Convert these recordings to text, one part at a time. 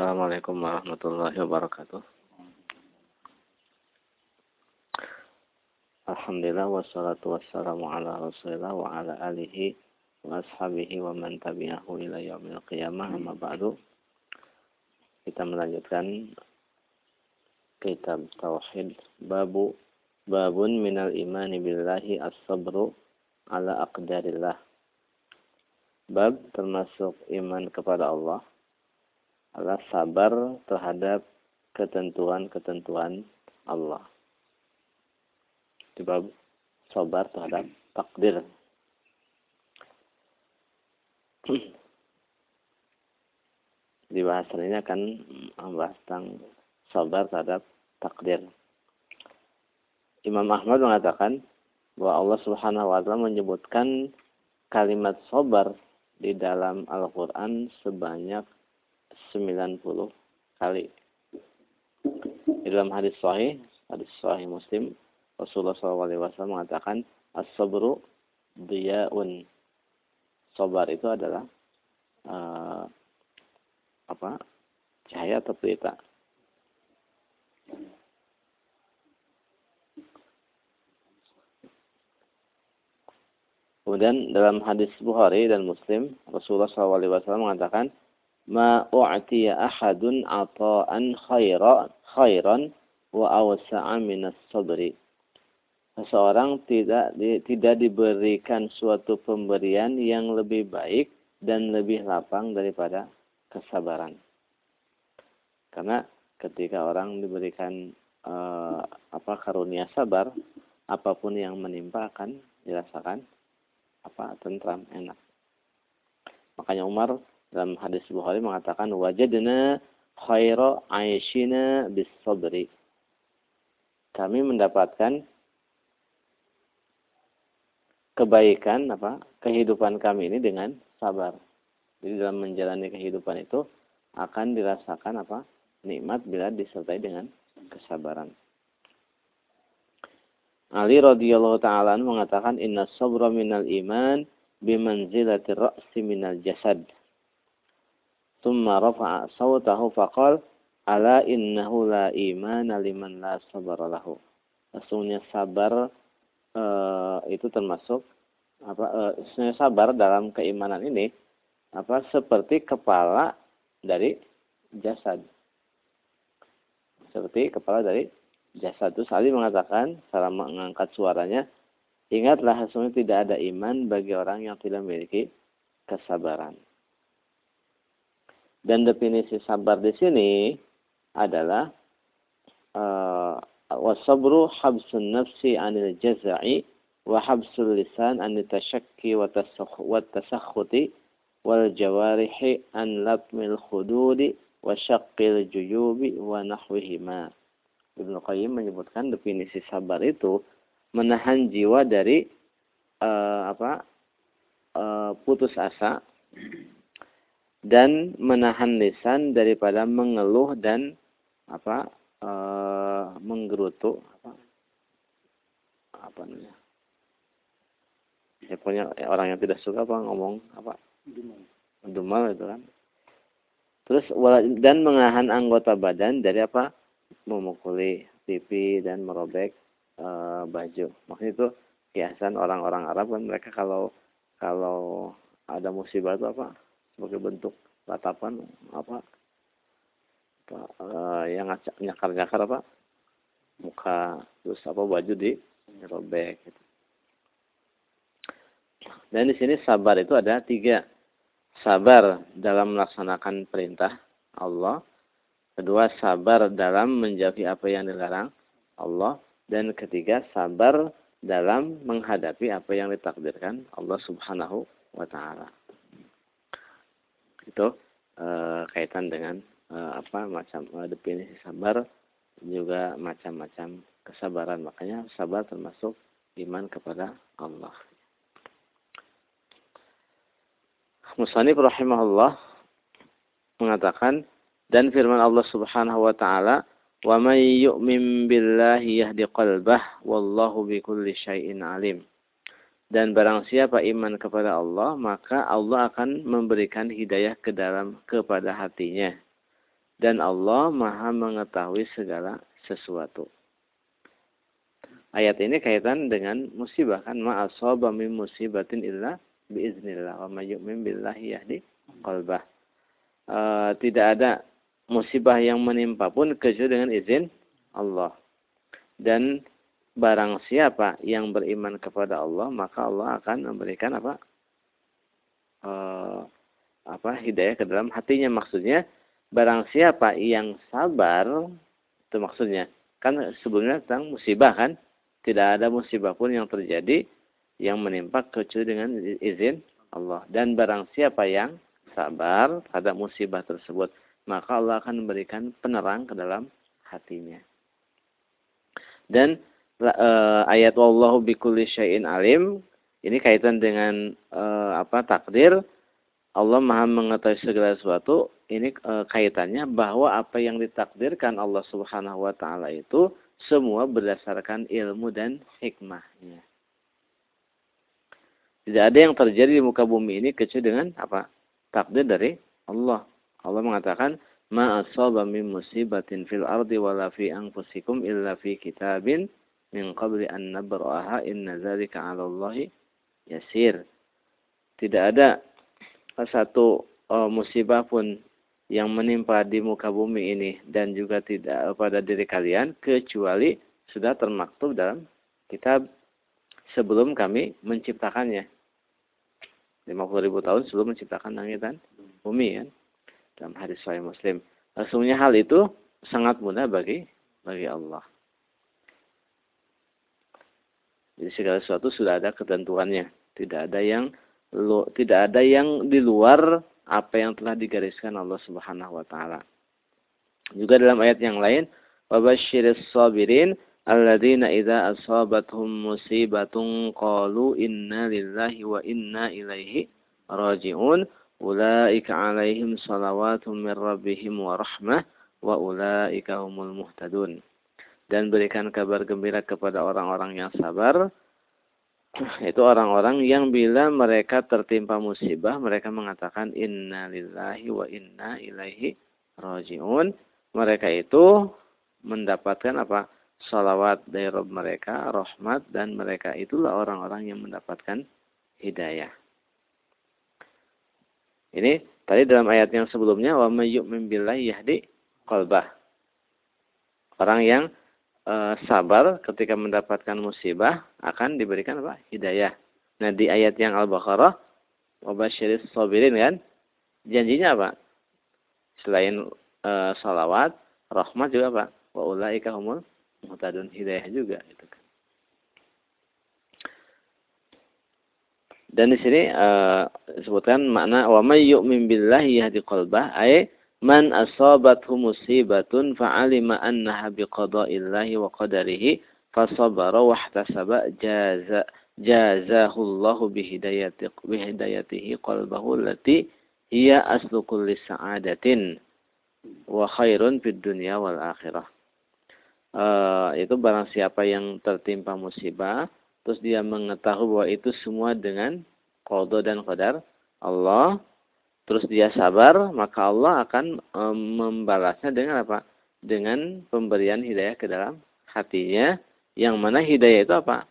Assalamualaikum warahmatullahi wabarakatuh. Alhamdulillah wassalatu wassalamu ala rasulillah wa ala alihi wa ashabihi wa man tabi'ahu ila yaumil qiyamah amma ba'du. Kita melanjutkan kitab tauhid babu babun minal imani billahi as-sabru ala aqdarillah. Bab termasuk iman kepada Allah adalah sabar terhadap ketentuan-ketentuan Allah. Bab sabar terhadap takdir. Di bahasan ini akan membahas tentang sabar terhadap takdir. Imam Ahmad mengatakan bahwa Allah Subhanahu wa taala menyebutkan kalimat sabar di dalam Al-Qur'an sebanyak 90 kali. Di dalam hadis sahih, hadis sahih Muslim, Rasulullah SAW mengatakan, As-sabru diyaun. Sabar itu adalah uh, apa? Cahaya atau pelita. Kemudian dalam hadis Bukhari dan Muslim, Rasulullah SAW mengatakan, ma u'tiya ahadun ata'an khaira khairan wa awsa'a minas sabri. Seseorang tidak di, tidak diberikan suatu pemberian yang lebih baik dan lebih lapang daripada kesabaran. Karena ketika orang diberikan uh, apa karunia sabar, apa pun yang menimpa akan dirasakan apa tentram enak. Makanya Umar dalam hadis Bukhari mengatakan wajadna khaira aishina bis sabri. Kami mendapatkan kebaikan apa kehidupan kami ini dengan sabar. Jadi dalam menjalani kehidupan itu akan dirasakan apa nikmat bila disertai dengan kesabaran. Ali radhiyallahu taala mengatakan inna sabra minal iman bimanzilati ra'si minal jasad. Thumma rafa'a sawtahu faqal ala innahu la imana liman la sabara lahu. Sesungguhnya sabar e, itu termasuk apa sesungguhnya sabar dalam keimanan ini apa seperti kepala dari jasad. Seperti kepala dari jasad. Terus Ali mengatakan secara mengangkat suaranya, ingatlah sesungguhnya tidak ada iman bagi orang yang tidak memiliki kesabaran. Dan definisi sabar di sini adalah uh, wasabru habsun nafsi anil jaza'i wa habsul lisan an tashakki wa tasakhuti wal jawarihi an latmil khududi wa syaqqil juyubi wa nahwihima. Ibnu Qayyim menyebutkan definisi sabar itu menahan jiwa dari uh, apa uh, putus asa dan menahan lisan daripada mengeluh dan apa e, menggerutu apa apa namanya? Ya punya orang yang tidak suka apa ngomong apa? Dumal itu kan. Terus dan mengahan anggota badan dari apa? Memukuli pipi dan merobek e, baju. Maksudnya itu kiasan orang-orang Arab kan mereka kalau kalau ada musibah itu apa sebagai bentuk tatapan apa, apa uh, yang nyakar-nyakar apa muka terus apa baju di robek gitu. Dan di sini sabar itu ada tiga. Sabar dalam melaksanakan perintah Allah. Kedua, sabar dalam menjauhi apa yang dilarang Allah. Dan ketiga, sabar dalam menghadapi apa yang ditakdirkan Allah subhanahu wa ta'ala itu e, kaitan dengan e, apa macam e, definisi sabar juga macam-macam kesabaran makanya sabar termasuk iman kepada Allah. Musanif rahimahullah mengatakan dan firman Allah Subhanahu wa taala wa may yu'min billahi yahdi qalbah wallahu bikulli syai'in alim dan barang siapa iman kepada Allah, maka Allah akan memberikan hidayah ke dalam kepada hatinya. dan Allah Maha mengetahui segala sesuatu. Ayat ini kaitan dengan musibah kan ma asaba min musibatin illa biiznillah wa may yu'min billahi yahdi qalbah. E, tidak ada musibah yang menimpa pun kecuali dengan izin Allah. Dan barang siapa yang beriman kepada Allah, maka Allah akan memberikan apa? E, apa hidayah ke dalam hatinya maksudnya barang siapa yang sabar itu maksudnya kan sebelumnya tentang musibah kan tidak ada musibah pun yang terjadi yang menimpa kecuali dengan izin Allah. Dan barang siapa yang sabar pada musibah tersebut, maka Allah akan memberikan penerang ke dalam hatinya. Dan e, ayat wallahu bikulli syai'in alim ini kaitan dengan e, apa takdir Allah Maha mengetahui segala sesuatu ini e, kaitannya bahwa apa yang ditakdirkan Allah Subhanahu wa taala itu semua berdasarkan ilmu dan hikmahnya. Tidak ada yang terjadi di muka bumi ini kecuali dengan apa? Takdir dari Allah. Allah mengatakan, "Ma asaba min musibatin fil ardi wala fi anfusikum illa fi kitabin min qabli an nabra'aha inna dzalika 'ala Allah yasir." Tidak ada satu uh, musibah pun yang menimpa di muka bumi ini dan juga tidak pada diri kalian kecuali sudah termaktub dalam kitab sebelum kami menciptakannya. 50 ribu tahun sebelum menciptakan langit dan bumi kan. Dalam hadis Sahih Muslim. Langsungnya hal itu sangat mudah bagi bagi Allah. Jadi segala sesuatu sudah ada ketentuannya. Tidak ada yang tidak ada yang di luar apa yang telah digariskan Allah Subhanahu wa taala. Juga dalam ayat yang lain, "Wabasyiris sabirin alladzina idza asabatuhum musibatun qalu inna lillahi wa inna ilaihi raji'un." Salawatun min rabbihim wa rahmah wa ulaika humul muhtadun. Dan berikan kabar gembira kepada orang-orang yang sabar. Itu orang-orang yang bila mereka tertimpa musibah mereka mengatakan inna lillahi wa inna ilaihi rajiun. Mereka itu mendapatkan apa? Salawat dari Rob mereka rahmat dan mereka itulah orang-orang yang mendapatkan hidayah. Ini tadi dalam ayat yang sebelumnya wa may yu'min billahi yahdi qalbah. Orang yang sabar ketika mendapatkan musibah akan diberikan apa? Hidayah. Nah di ayat yang Al-Baqarah, wabashiris sabirin kan, janjinya apa? Selain e, salawat, rahmat juga apa? Wa ulaika humul muhtadun hidayah juga gitu kan. Dan di sini uh, disebutkan makna wa may yu'min billahi yahdi qalbah ay man asabathu musibatun fa'alima annaha biqada'illahi wa qadarihi fasabara wahtasaba jaza jazahu Allahu bihidayati bihidayatihi qalbahu allati hiya aslu kulli sa'adatin wa khairun fid dunya wal akhirah. Uh, itu barang siapa yang tertimpa musibah terus dia mengetahui bahwa itu semua dengan qada dan qadar Allah terus dia sabar, maka Allah akan e, membalasnya dengan apa? Dengan pemberian hidayah ke dalam hatinya, yang mana hidayah itu apa?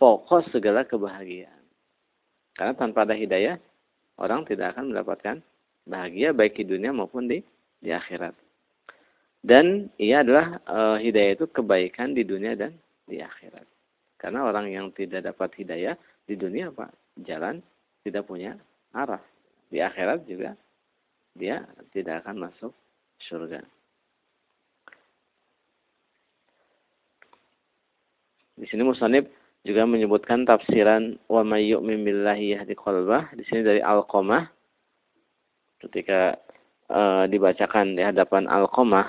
Pokok segala kebahagiaan. Karena tanpa ada hidayah, orang tidak akan mendapatkan bahagia baik di dunia maupun di di akhirat. Dan ia adalah e, hidayah itu kebaikan di dunia dan di akhirat. Karena orang yang tidak dapat hidayah di dunia apa? Jalan tidak punya arah di akhirat juga dia tidak akan masuk surga. Di sini Musanib juga menyebutkan tafsiran wa may yu'min billahi yahdi qalbah. Di sini dari Al-Qamah ketika uh, dibacakan di hadapan Al-Qamah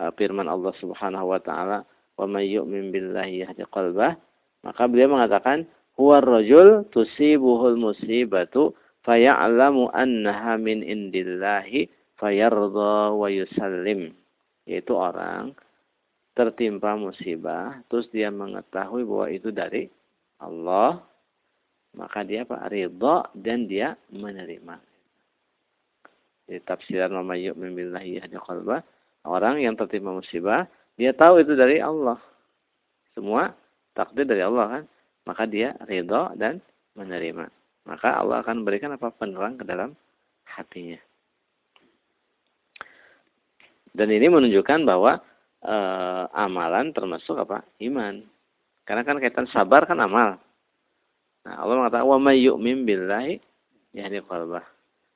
uh, firman Allah Subhanahu wa taala wa may yu'min billahi yahdi qalbah maka beliau mengatakan huwa rajul tusibuhul musibatu faya'lamu annaha min indillahi fayarda wa yusallim yaitu orang tertimpa musibah terus dia mengetahui bahwa itu dari Allah maka dia apa ridha dan dia menerima Di tafsiran wa may yu'min billahi yahdi. Orang yang tertimpa musibah, dia tahu itu dari Allah. Semua takdir dari Allah kan. Maka dia ridho dan menerima. Maka Allah akan berikan apa penerang ke dalam hatinya. Dan ini menunjukkan bahwa e, amalan termasuk apa? Iman. Karena kan kaitan sabar kan amal. Nah, Allah mengatakan wa may yu'min billahi yahdi qalbah.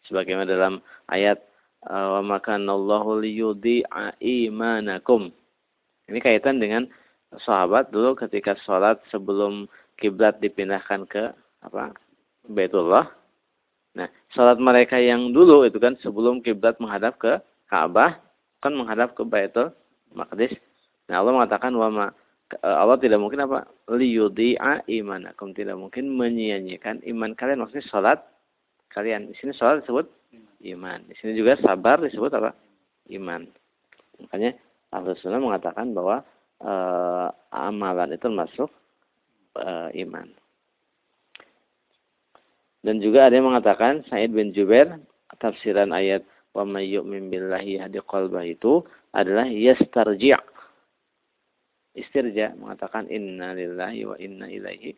Sebagaimana dalam ayat wa makanallahu liyudhi'a imanakum. Ini kaitan dengan sahabat dulu ketika sholat sebelum kiblat dipindahkan ke apa? Baitullah. Nah, sholat mereka yang dulu itu kan sebelum kiblat menghadap ke Ka'bah kan menghadap ke Baitul Maqdis. Nah, Allah mengatakan wa ma Allah tidak mungkin apa? liyudhi'a imanakum. Tidak mungkin menyia-nyiakan iman kalian maksudnya sholat kalian. Di sini sholat disebut iman. Di sini juga sabar disebut apa? Iman. Makanya Sunnah mengatakan bahwa e, amalan itu masuk e, iman. Dan juga ada yang mengatakan Said bin Jubair tafsiran ayat wa may yu'min billahi yahdi qalbah itu adalah yastarji' istirja mengatakan inna lillahi wa inna ilaihi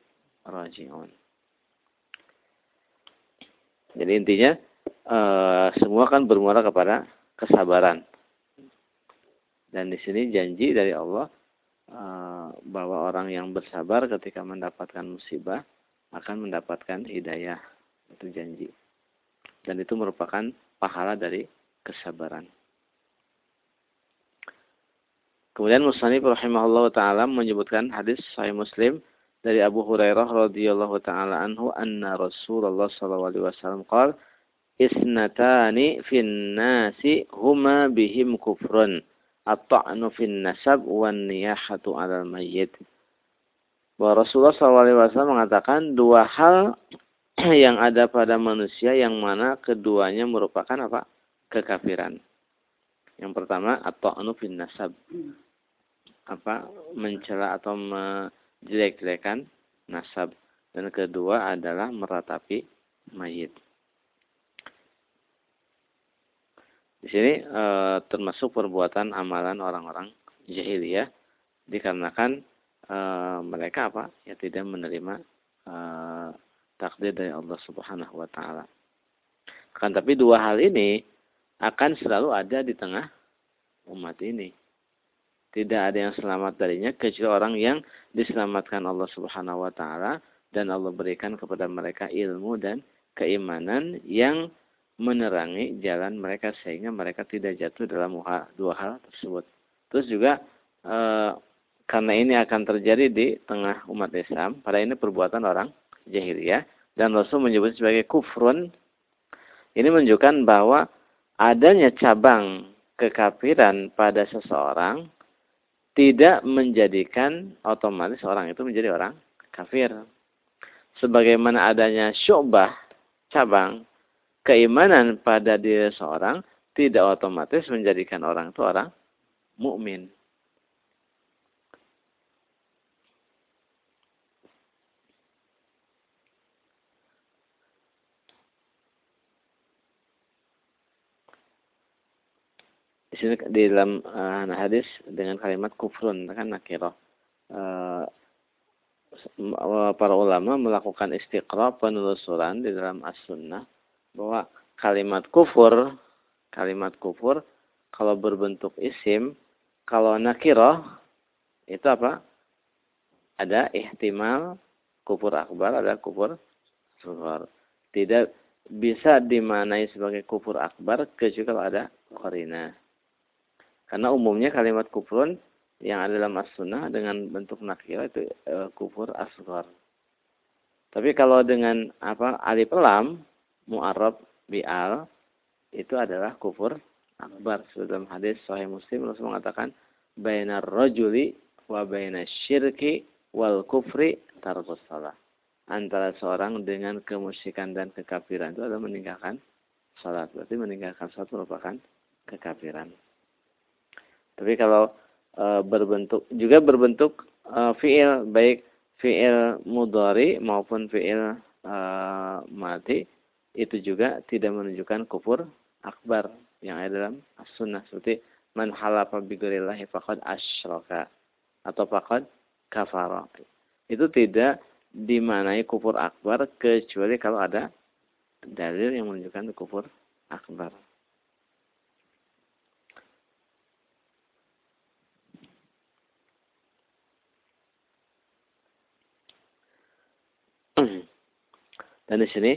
raji'un. Jadi intinya uh, semua kan bermuara kepada kesabaran. Dan di sini janji dari Allah uh, bahwa orang yang bersabar ketika mendapatkan musibah akan mendapatkan hidayah. Itu janji. Dan itu merupakan pahala dari kesabaran. Kemudian Musanif rahimahullah taala menyebutkan hadis Sahih Muslim dari Abu Hurairah radhiyallahu taala anhu anna Rasulullah sallallahu alaihi wasallam qala isnatani fin nasi huma bihim kufrun at-ta'nu fin nasab wan niyahatu 'alal mayyit. Bahwa Rasulullah SAW mengatakan dua hal yang ada pada manusia yang mana keduanya merupakan apa? kekafiran. Yang pertama at-ta'nu nasab. Apa? mencela atau menjelek-jelekan nasab. Dan kedua adalah meratapi mayit. Di sini e, termasuk perbuatan amalan orang-orang jahiliyah dikarenakan e, mereka apa? Ya tidak menerima e, takdir dari Allah Subhanahu wa taala. Kan tapi dua hal ini akan selalu ada di tengah umat ini. Tidak ada yang selamat darinya kecuali orang yang diselamatkan Allah Subhanahu wa taala dan Allah berikan kepada mereka ilmu dan keimanan yang menerangi jalan mereka sehingga mereka tidak jatuh dalam dua hal tersebut. Terus juga e, karena ini akan terjadi di tengah umat Islam, pada ini perbuatan orang jahiliyah dan Rasul menyebut sebagai kufrun. Ini menunjukkan bahwa adanya cabang kekafiran pada seseorang tidak menjadikan otomatis orang itu menjadi orang kafir. Sebagaimana adanya syubah cabang keimanan pada diri seorang tidak otomatis menjadikan orang itu orang mukmin. Di sini di dalam uh, hadis dengan kalimat kufrun kan nakirah. Uh, para ulama melakukan istiqra penelusuran di dalam as-sunnah bahwa kalimat kufur, kalimat kufur kalau berbentuk isim, kalau nakiroh itu apa? Ada ihtimal kufur akbar, ada kufur sughar. Tidak bisa dimanai sebagai kufur akbar kecuali ada korina. Karena umumnya kalimat kufrun yang ada dalam as-sunnah dengan bentuk nakirah itu e, kufur asghar. Tapi kalau dengan apa alif lam mu'arab bi'al itu adalah kufur akbar. Dalam hadis Sahih Muslim Rasul mengatakan bainar rajuli wa syirki wal kufri tarkus salah. Antara seorang dengan kemusyrikan dan kekafiran itu adalah meninggalkan salat. Berarti meninggalkan salat merupakan kekafiran. Tapi kalau e, berbentuk juga berbentuk e, fiil baik fiil mudhari maupun fiil e, mati itu juga tidak menunjukkan kufur akbar yang ada dalam as-sunnah seperti man halafa bi ghairillahi faqad asyraka atau faqad kafara. Itu tidak dimanai kufur akbar kecuali kalau ada dalil yang menunjukkan kufur akbar. Dan di sini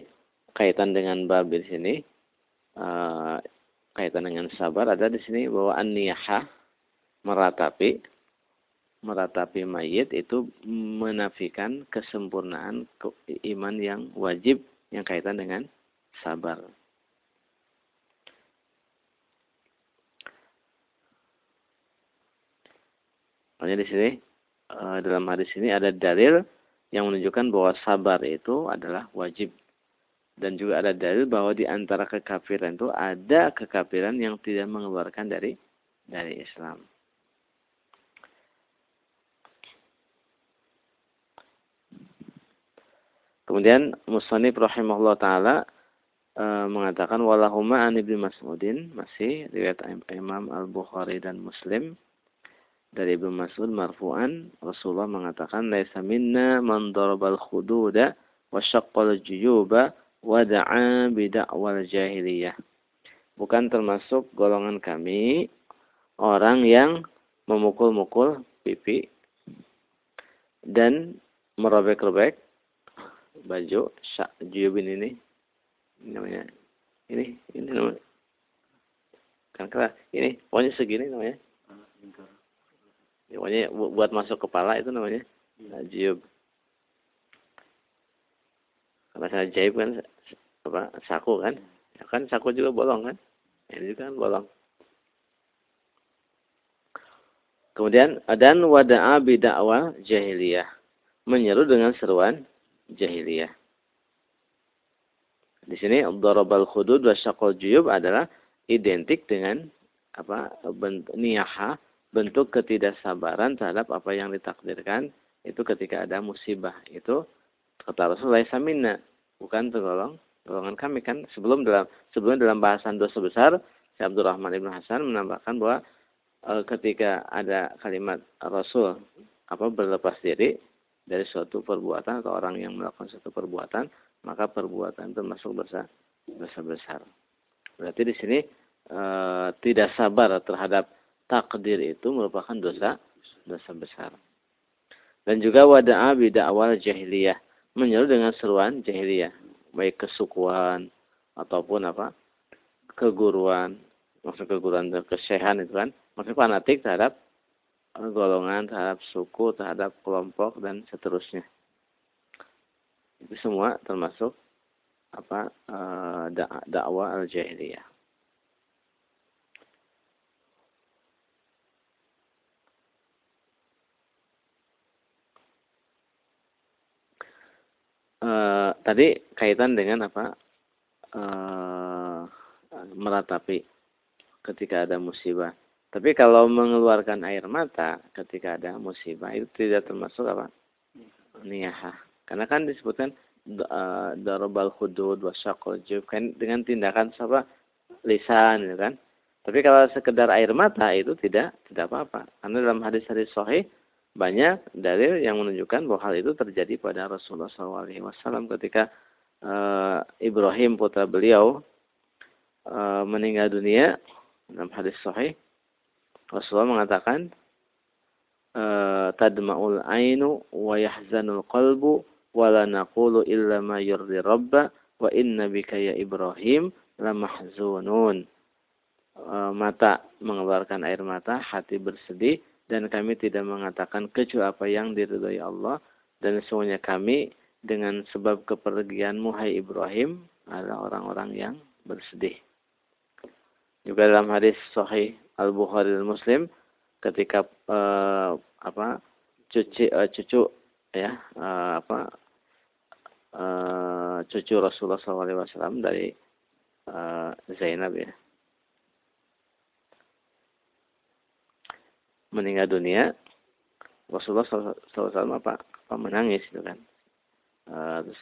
kaitan dengan bab di sini uh, kaitan dengan sabar ada di sini bahwa an-niyahah meratapi meratapi mayit itu menafikan kesempurnaan iman yang wajib yang kaitan dengan sabar. Makanya di sini uh, dalam hadis ini ada dalil yang menunjukkan bahwa sabar itu adalah wajib. Dan juga ada dalil bahwa di antara kekafiran itu ada kekafiran yang tidak mengeluarkan dari dari Islam. Kemudian Musanib rahimahullah taala e, mengatakan walahuma an ibnu Mas'udin masih riwayat Imam Al-Bukhari dan Muslim dari Ibnu Mas'ud marfu'an Rasulullah mengatakan laisa minna man darabal khududa wa syaqqal juyuba wa da'a bid'awal jahiliyah. Bukan termasuk golongan kami orang yang memukul-mukul pipi dan merobek-robek baju juyubin ini. Namanya. Ini ini namanya. Kan ini pokoknya segini namanya Pokoknya buat masuk kepala itu namanya najib. Karena saya jaib kan apa saku kan, ya kan saku juga bolong kan, ini juga kan bolong. Kemudian dan wada'a bid'awah jahiliyah. Menyeru dengan seruan jahiliyah. Di sini darabal khudud wa syaqal juyub adalah identik dengan apa bentuk niyaha bentuk ketidaksabaran terhadap apa yang ditakdirkan itu ketika ada musibah. Itu kata Rasulullah samina bukan tergolong golongan kami. Kan sebelum dalam sebelum dalam bahasan dosa besar si Abdurrahman ibn Hasan menambahkan bahwa e, ketika ada kalimat Rasul apa berlepas diri dari suatu perbuatan atau orang yang melakukan suatu perbuatan maka perbuatan itu masuk dosa dosa besar. Berarti di sini e, tidak sabar terhadap takdir itu merupakan dosa dosa besar. Dan juga wada'a awal jahiliyah, menyeru dengan seruan jahiliyah, baik kesukuan ataupun apa? keguruan, maksud keguruan kesehan itu kan, maksud fanatik terhadap golongan, terhadap suku, terhadap kelompok dan seterusnya. Itu semua termasuk apa eh, dakwah al-jahiliyah. Uh, tadi kaitan dengan apa uh, meratapi ketika ada musibah. Tapi kalau mengeluarkan air mata ketika ada musibah itu tidak termasuk apa niyahah. Karena kan disebutkan uh, hudud wasyaqal kan dengan tindakan apa lisan gitu kan. Tapi kalau sekedar air mata itu tidak tidak apa-apa. Karena dalam hadis-hadis sahih banyak dalil yang menunjukkan bahwa hal itu terjadi pada Rasulullah SAW ketika uh, Ibrahim putra beliau uh, meninggal dunia. Dalam hadis sahih Rasulullah mengatakan uh, tadma'ul ainu wa yahzanul qalbu wa la naqulu illa ma yurdi rabba wa inna bika ya Ibrahim lamahzunun uh, mata mengeluarkan air mata hati bersedih dan kami tidak mengatakan kecuali apa yang diridhai Allah dan semuanya kami dengan sebab kepergianmu hai Ibrahim adalah orang-orang yang bersedih. Juga dalam hadis sahih Al-Bukhari dan Muslim ketika uh, apa cucu uh, cucu ya uh, apa cucu Rasulullah SAW dari Zainab ya meninggal dunia Rasulullah SAW apa, apa menangis itu kan. Uh, terus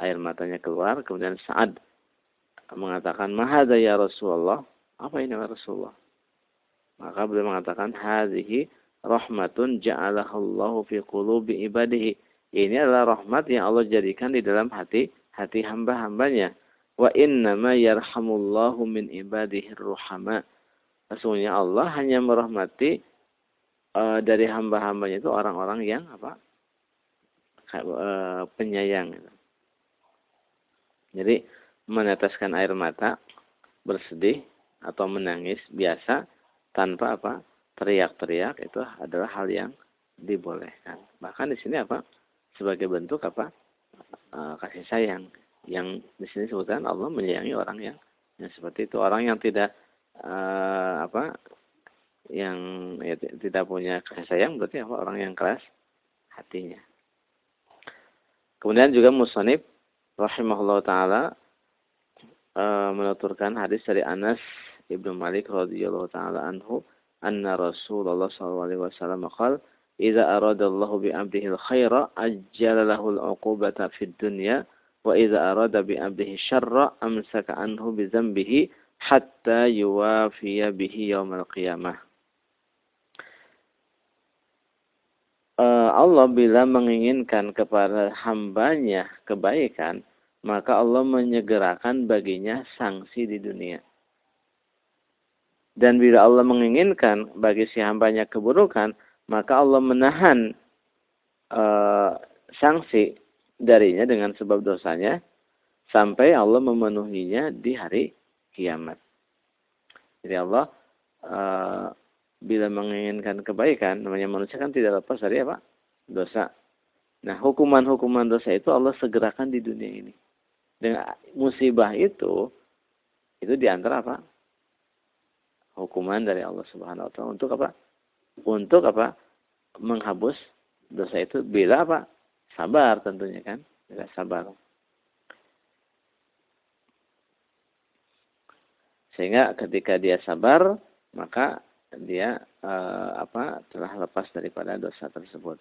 air matanya keluar kemudian saat mengatakan mahada ya Rasulullah? Apa ini ya Rasulullah? Maka beliau mengatakan hadhihi rahmatun ja'alahallahu fi qulubi ibadihi. Ini adalah rahmat yang Allah jadikan di dalam hati hati hamba-hambanya. Wa innama yarhamullahu min ibadihi ruhama. Sesungguhnya Allah hanya merahmati uh, dari hamba-hambanya itu orang-orang yang apa? Uh, penyayang gitu. Jadi meneteskan air mata, bersedih atau menangis biasa tanpa apa? Teriak-teriak itu adalah hal yang dibolehkan. Bahkan di sini apa? Sebagai bentuk apa? E, kasih sayang. Yang di sini sebutkan Allah menyayangi orang yang yang seperti itu. Orang yang tidak apa yang ya, tidak punya kasih sayang berarti apa orang yang keras hatinya. Kemudian juga musanib rahimahullah taala e, menuturkan hadis dari Anas ibnu Malik radhiyallahu taala anhu anna Rasulullah sallallahu alaihi wasallam qala idza aradallahu bi 'abdihi al-khaira ajjala lahu al-'uqubata fid dunya wa idza arada bi 'abdihi syarra amsaka anhu bi dhanbihi hatta yuwafiya bihi yaumal qiyamah Allah bila menginginkan kepada hambanya kebaikan, maka Allah menyegerakan baginya sanksi di dunia. Dan bila Allah menginginkan bagi si hambanya keburukan, maka Allah menahan uh, sanksi darinya dengan sebab dosanya sampai Allah memenuhinya di hari kiamat. Jadi Allah uh, bila menginginkan kebaikan, namanya manusia kan tidak lepas dari apa? Dosa. Nah, hukuman-hukuman dosa itu Allah segerakan di dunia ini. Dengan musibah itu, itu di antara apa? Hukuman dari Allah Subhanahu Wa Taala untuk apa? Untuk apa? Menghapus dosa itu bila apa? Sabar tentunya kan? Bila sabar. Sehingga ketika dia sabar, maka dia eh, apa telah lepas daripada dosa tersebut.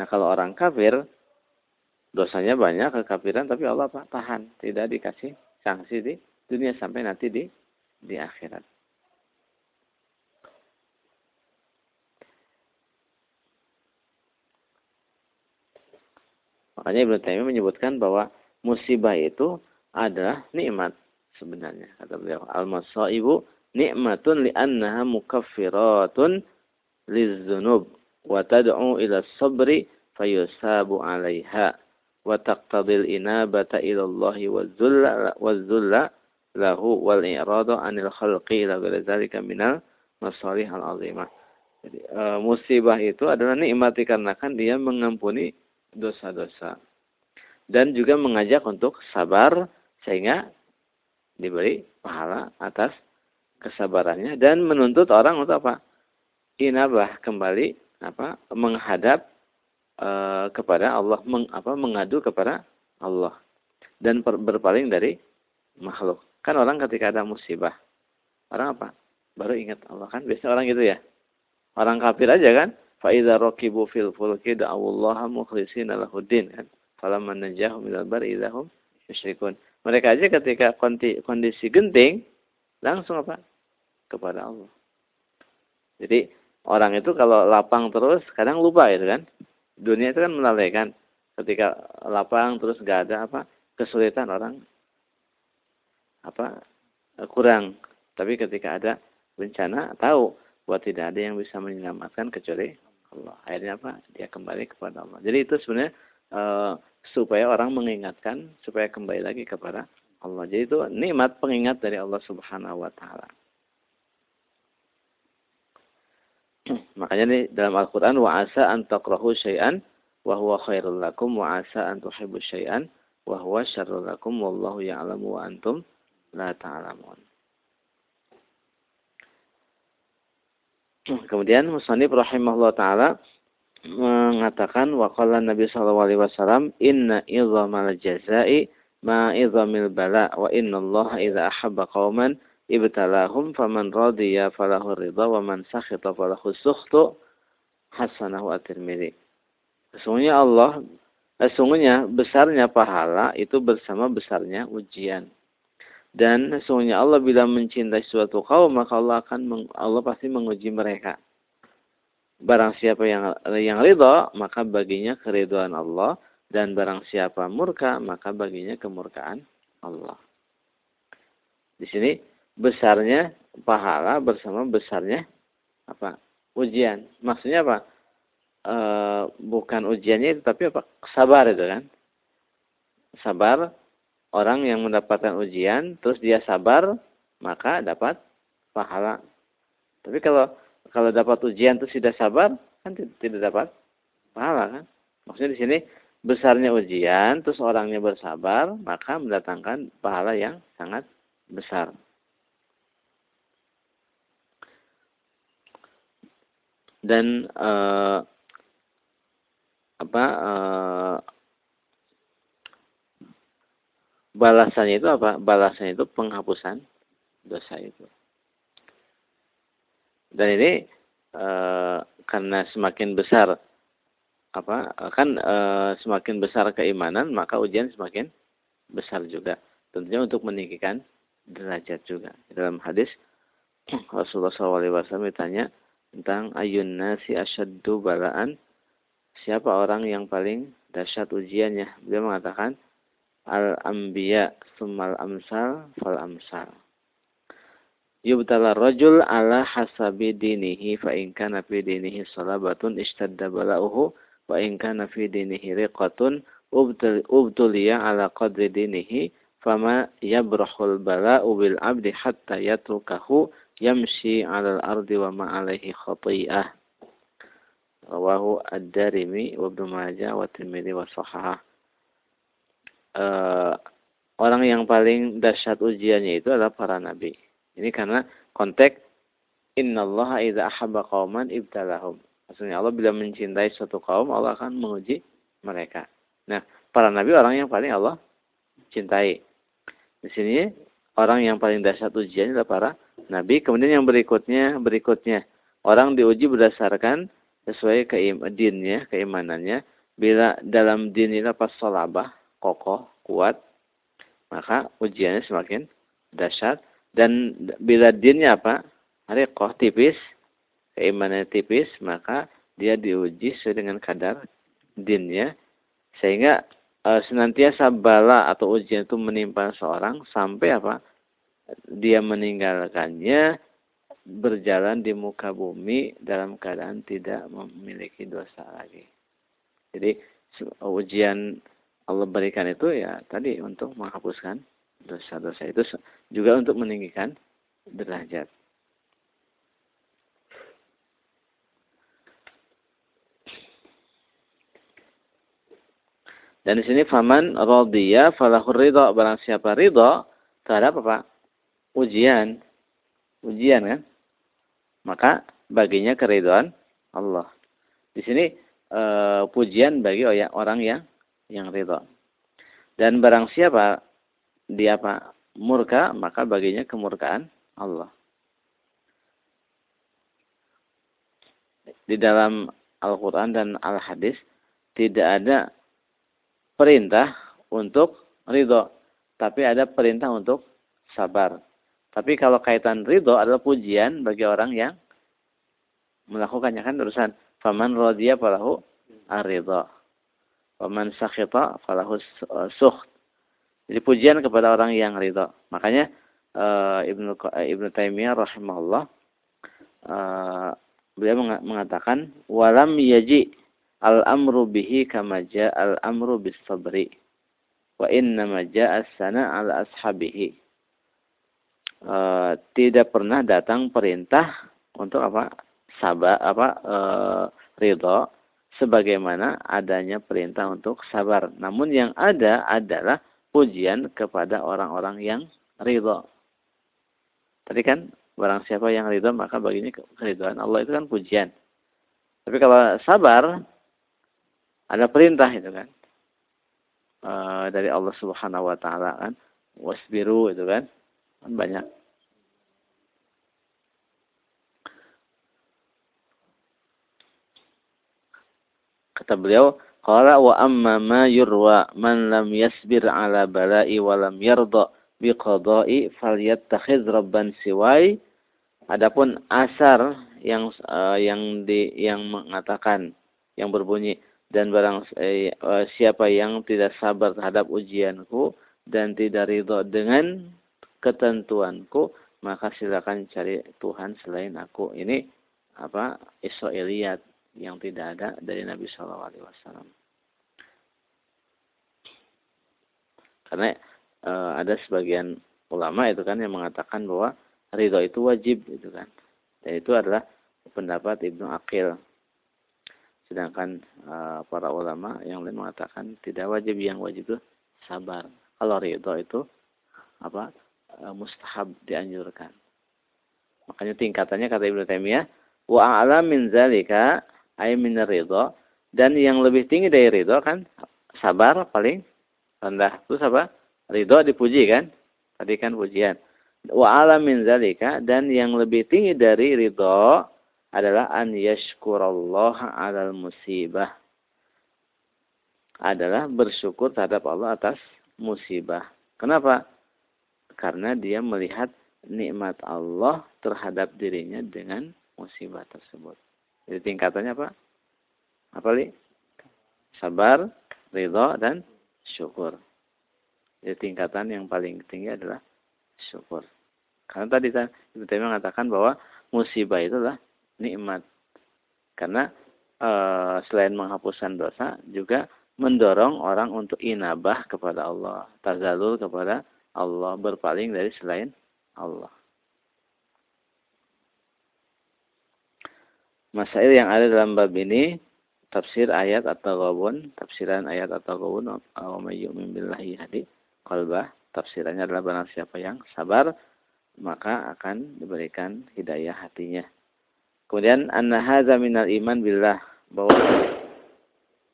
Nah kalau orang kafir, dosanya banyak kekafiran, tapi Allah apa? tahan, tidak dikasih sanksi di dunia sampai nanti di di akhirat. Makanya Ibnu Taimiyah menyebutkan bahwa musibah itu adalah nikmat sebenarnya kata beliau. Al-masaibu nikmatun li'annaha mukaffiratun lizzunub wa tad'u ila sabri fayusabu 'alaiha wa taqtadil inabata ila Allah wa dhulla wa dhulla lahu wal i'rada 'anil. Jadi e, musibah itu adalah nikmat dikarenakan dia mengampuni dosa-dosa dan juga mengajak untuk sabar sehingga diberi pahala atas kesabarannya dan menuntut orang untuk apa? Inabah kembali apa menghadap e, kepada Allah meng, apa mengadu kepada Allah dan per, berpaling dari makhluk. Kan orang ketika ada musibah, orang apa? Baru ingat Allah kan biasa orang gitu ya. Orang kafir aja kan, fa idza raqibu fil fulki da'awallaha mukhlishina lahuddin kan. Falamman najahum minal bar idahum. Mereka aja ketika kondisi genting langsung apa? kepada Allah. Jadi orang itu kalau lapang terus kadang lupa gitu kan. Dunia itu kan melalaikan. Ketika lapang terus gak ada apa kesulitan orang apa kurang. Tapi ketika ada bencana tahu bahwa tidak ada yang bisa menyelamatkan kecuali Allah. Akhirnya apa? Dia kembali kepada Allah. Jadi itu sebenarnya e, supaya orang mengingatkan supaya kembali lagi kepada Allah. Jadi itu nikmat pengingat dari Allah Subhanahu wa taala. Makanya nih dalam Al-Qur'an wa asa an takrahu syai'an wa huwa khairul lakum wa asa an tuhibbu syai'an wa huwa syarrul lakum wallahu ya'lamu wa antum la ta'lamun. Kemudian Musannif rahimahullah taala mengatakan wa qala Nabi sallallahu alaihi wasallam inna idzamal jazai ma idzamil bala wa inna Allah idza ahabba qauman ibtalahum faman radiya falahu ridha wa man sakhita falahu sukhtu hasanahu at-Tirmidzi. Sesungguhnya Allah sesungguhnya besarnya pahala itu bersama besarnya ujian. Dan sesungguhnya Allah bila mencintai suatu kaum maka Allah akan Allah pasti menguji mereka. Barang siapa yang yang ridha maka baginya keriduan Allah dan barang siapa murka maka baginya kemurkaan Allah. Di sini besarnya pahala bersama besarnya apa? ujian. Maksudnya apa? E, bukan ujiannya tapi apa? sabar itu kan. Sabar orang yang mendapatkan ujian terus dia sabar maka dapat pahala. Tapi kalau kalau dapat ujian terus tidak sabar kan tidak dapat pahala kan. Maksudnya di sini besarnya ujian terus orangnya bersabar maka mendatangkan pahala yang sangat besar. Dan uh, apa uh, balasannya itu apa? Balasannya itu penghapusan dosa itu. Dan ini e, karena semakin besar apa kan e, semakin besar keimanan maka ujian semakin besar juga. Tentunya untuk meninggikan derajat juga. Dalam hadis Rasulullah SAW ditanya tentang ayun nasi asyaddu balaan siapa orang yang paling dahsyat ujiannya. Beliau mengatakan al-anbiya summal amsal fal amsal. Yubtala rajul ala hasabi dinihi fa in kana fi dinihi salabatun ishtadda bala'uhu wa in kana fi dinihi riqatun ubtuliya ala qadri dinihi fama yabrahul bala'u bil abdi hatta yatrukahu yamshi ala al-ardi wa ma alaihi khati'ah. Rawahu ad-Darimi wa Ibnu Majah wa Tirmidzi wa Sahihah uh, orang yang paling dahsyat ujiannya itu adalah para nabi. Ini karena konteks innallaha idza ahabba qauman ibtalahum. Maksudnya Allah bila mencintai suatu kaum, Allah akan menguji mereka. Nah, para nabi orang yang paling Allah cintai. Di sini orang yang paling dahsyat ujiannya adalah para nabi. Kemudian yang berikutnya, berikutnya orang diuji berdasarkan sesuai keim dinnya, keimanannya. Bila dalam din itu pas salabah, kokoh, kuat, maka ujiannya semakin dahsyat. Dan bila dinnya apa? Harikoh tipis, keimanannya tipis, maka dia diuji sesuai dengan kadar dinnya. Sehingga e, senantiasa bala atau ujian itu menimpa seorang sampai apa? Dia meninggalkannya berjalan di muka bumi dalam keadaan tidak memiliki dosa lagi. Jadi ujian Allah berikan itu ya tadi untuk menghapuskan dosa-dosa itu juga untuk meninggikan derajat. Dan di sini faman radhiya falahur ridha barang siapa ridha terhadap apa? Ujian. Ujian kan? Maka baginya keridhaan Allah. Di sini e, pujian bagi orang yang yang ridha. Dan barang siapa dia apa murka maka baginya kemurkaan Allah. Di dalam Al-Quran dan Al-Hadis tidak ada perintah untuk ridho, tapi ada perintah untuk sabar. Tapi kalau kaitan ridho adalah pujian bagi orang yang melakukannya kan urusan faman rodiya falahu aridho. Waman sakhita falahu sukht. Jadi pujian kepada orang yang ridha. Makanya uh, Ibnu uh, Ibnu Taimiyah rahimahullah uh, beliau mengatakan walam yaji al-amru bihi kama al-amru bis sabri wa inna ma ja'a ala ashabihi. Uh, tidak pernah datang perintah untuk apa? sabar apa uh, ridha sebagaimana adanya perintah untuk sabar. Namun yang ada adalah pujian kepada orang-orang yang ridho. Tadi kan barang siapa yang ridho maka baginya keridhaan Allah itu kan pujian. Tapi kalau sabar ada perintah itu kan e, dari Allah Subhanahu Wa Taala kan wasbiru itu kan banyak. Kata beliau, qala wa amma ma yurwa man lam yasbir ala bala'i wa lam yarda biqada'i falyattakhidh rabban siwai. Adapun asar yang uh, yang di yang mengatakan yang berbunyi dan barang eh, siapa yang tidak sabar terhadap ujianku dan tidak ridho dengan ketentuanku maka silakan cari Tuhan selain aku. Ini apa Israiliyat yang tidak ada dari Nabi Shallallahu Alaihi Wasallam. Karena e, ada sebagian ulama itu kan yang mengatakan bahwa ridho itu wajib itu kan. Dan itu adalah pendapat Ibnu Akil Sedangkan uh, para ulama yang lain mengatakan tidak wajib yang wajib itu sabar. Kalau ridho itu apa mustahab dianjurkan. Makanya tingkatannya kata Ibnu Taimiyah wa a'lam min zalika ay min ridho dan yang lebih tinggi dari ridho kan sabar paling rendah. Terus apa? Ridho dipuji kan? Tadi kan pujian. Wa alam min zalika dan yang lebih tinggi dari ridho adalah an yashkurallah alal musibah. Adalah bersyukur terhadap Allah atas musibah. Kenapa? Karena dia melihat nikmat Allah terhadap dirinya dengan musibah tersebut. Jadi tingkatannya apa? Apa li? Sabar, ridho, dan syukur. Jadi tingkatan yang paling tinggi adalah syukur. Karena tadi Ibu Taimiyah mengatakan bahwa musibah itu adalah nikmat. Karena e, selain menghapuskan dosa juga mendorong orang untuk inabah kepada Allah, tazalul kepada Allah, berpaling dari selain Allah. Masail yang ada dalam bab ini tafsir ayat atau gabun, tafsiran ayat atau gabun, wa may yu'min billahi hadi qalbah. Tafsirannya adalah barang siapa yang sabar maka akan diberikan hidayah hatinya. Kemudian anna hadza minal iman billah bahwa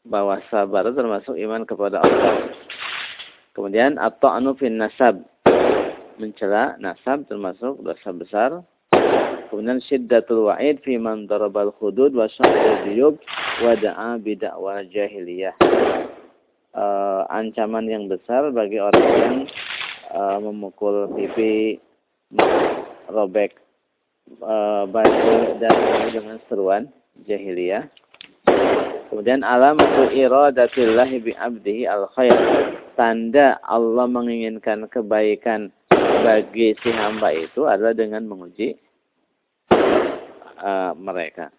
bahwa sabar termasuk iman kepada Allah. Kemudian at-ta'nu fin nasab mencela nasab termasuk dosa besar. Kemudian syiddatul wa'id fi man darabal hudud wa syaqqa diyub wa da'a bid'wa jahiliyah. Uh, ancaman yang besar bagi orang yang uh, memukul pipi, robek uh, baju dan dengan seruan jahiliyah. Kemudian alamatu iradatillah bi abdihi al khair. Tanda Allah menginginkan kebaikan bagi si hamba itu adalah dengan menguji uh, mereka.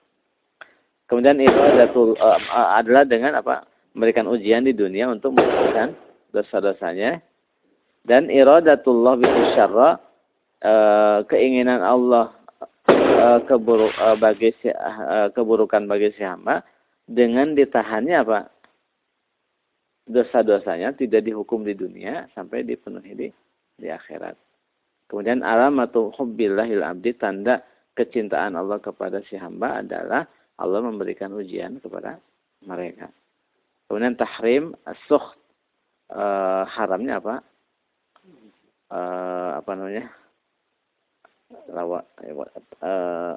Kemudian iradatul uh, adalah dengan apa? Memberikan ujian di dunia untuk menghapuskan dosa-dosanya. Dan iradatullah bi syarra uh, keinginan Allah uh, uh, bagi si, uh, keburukan bagi si hamba dengan ditahannya apa dosa-dosanya tidak dihukum di dunia sampai dipenuhi di di akhirat. Kemudian alamatul hubbillahil abdi tanda kecintaan Allah kepada si hamba adalah Allah memberikan ujian kepada mereka. Kemudian tahrim as-sukh uh, haramnya apa? Uh, apa namanya? lawa uh,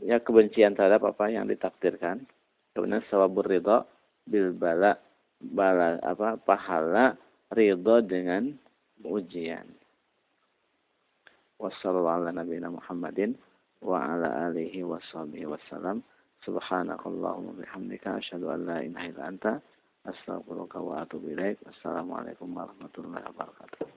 ya kebencian terhadap apa yang ditakdirkan kemudian sawabur ridho bil bala bala apa pahala ridho dengan ujian. Wassalamualaikum warahmatullahi Muhammadin wa ala alihi washabihi wasallam subhanakallahumma bihamdika asyhadu an la ilaha illa anta astaghfiruka wa atubu ilaik. Assalamualaikum warahmatullahi wabarakatuh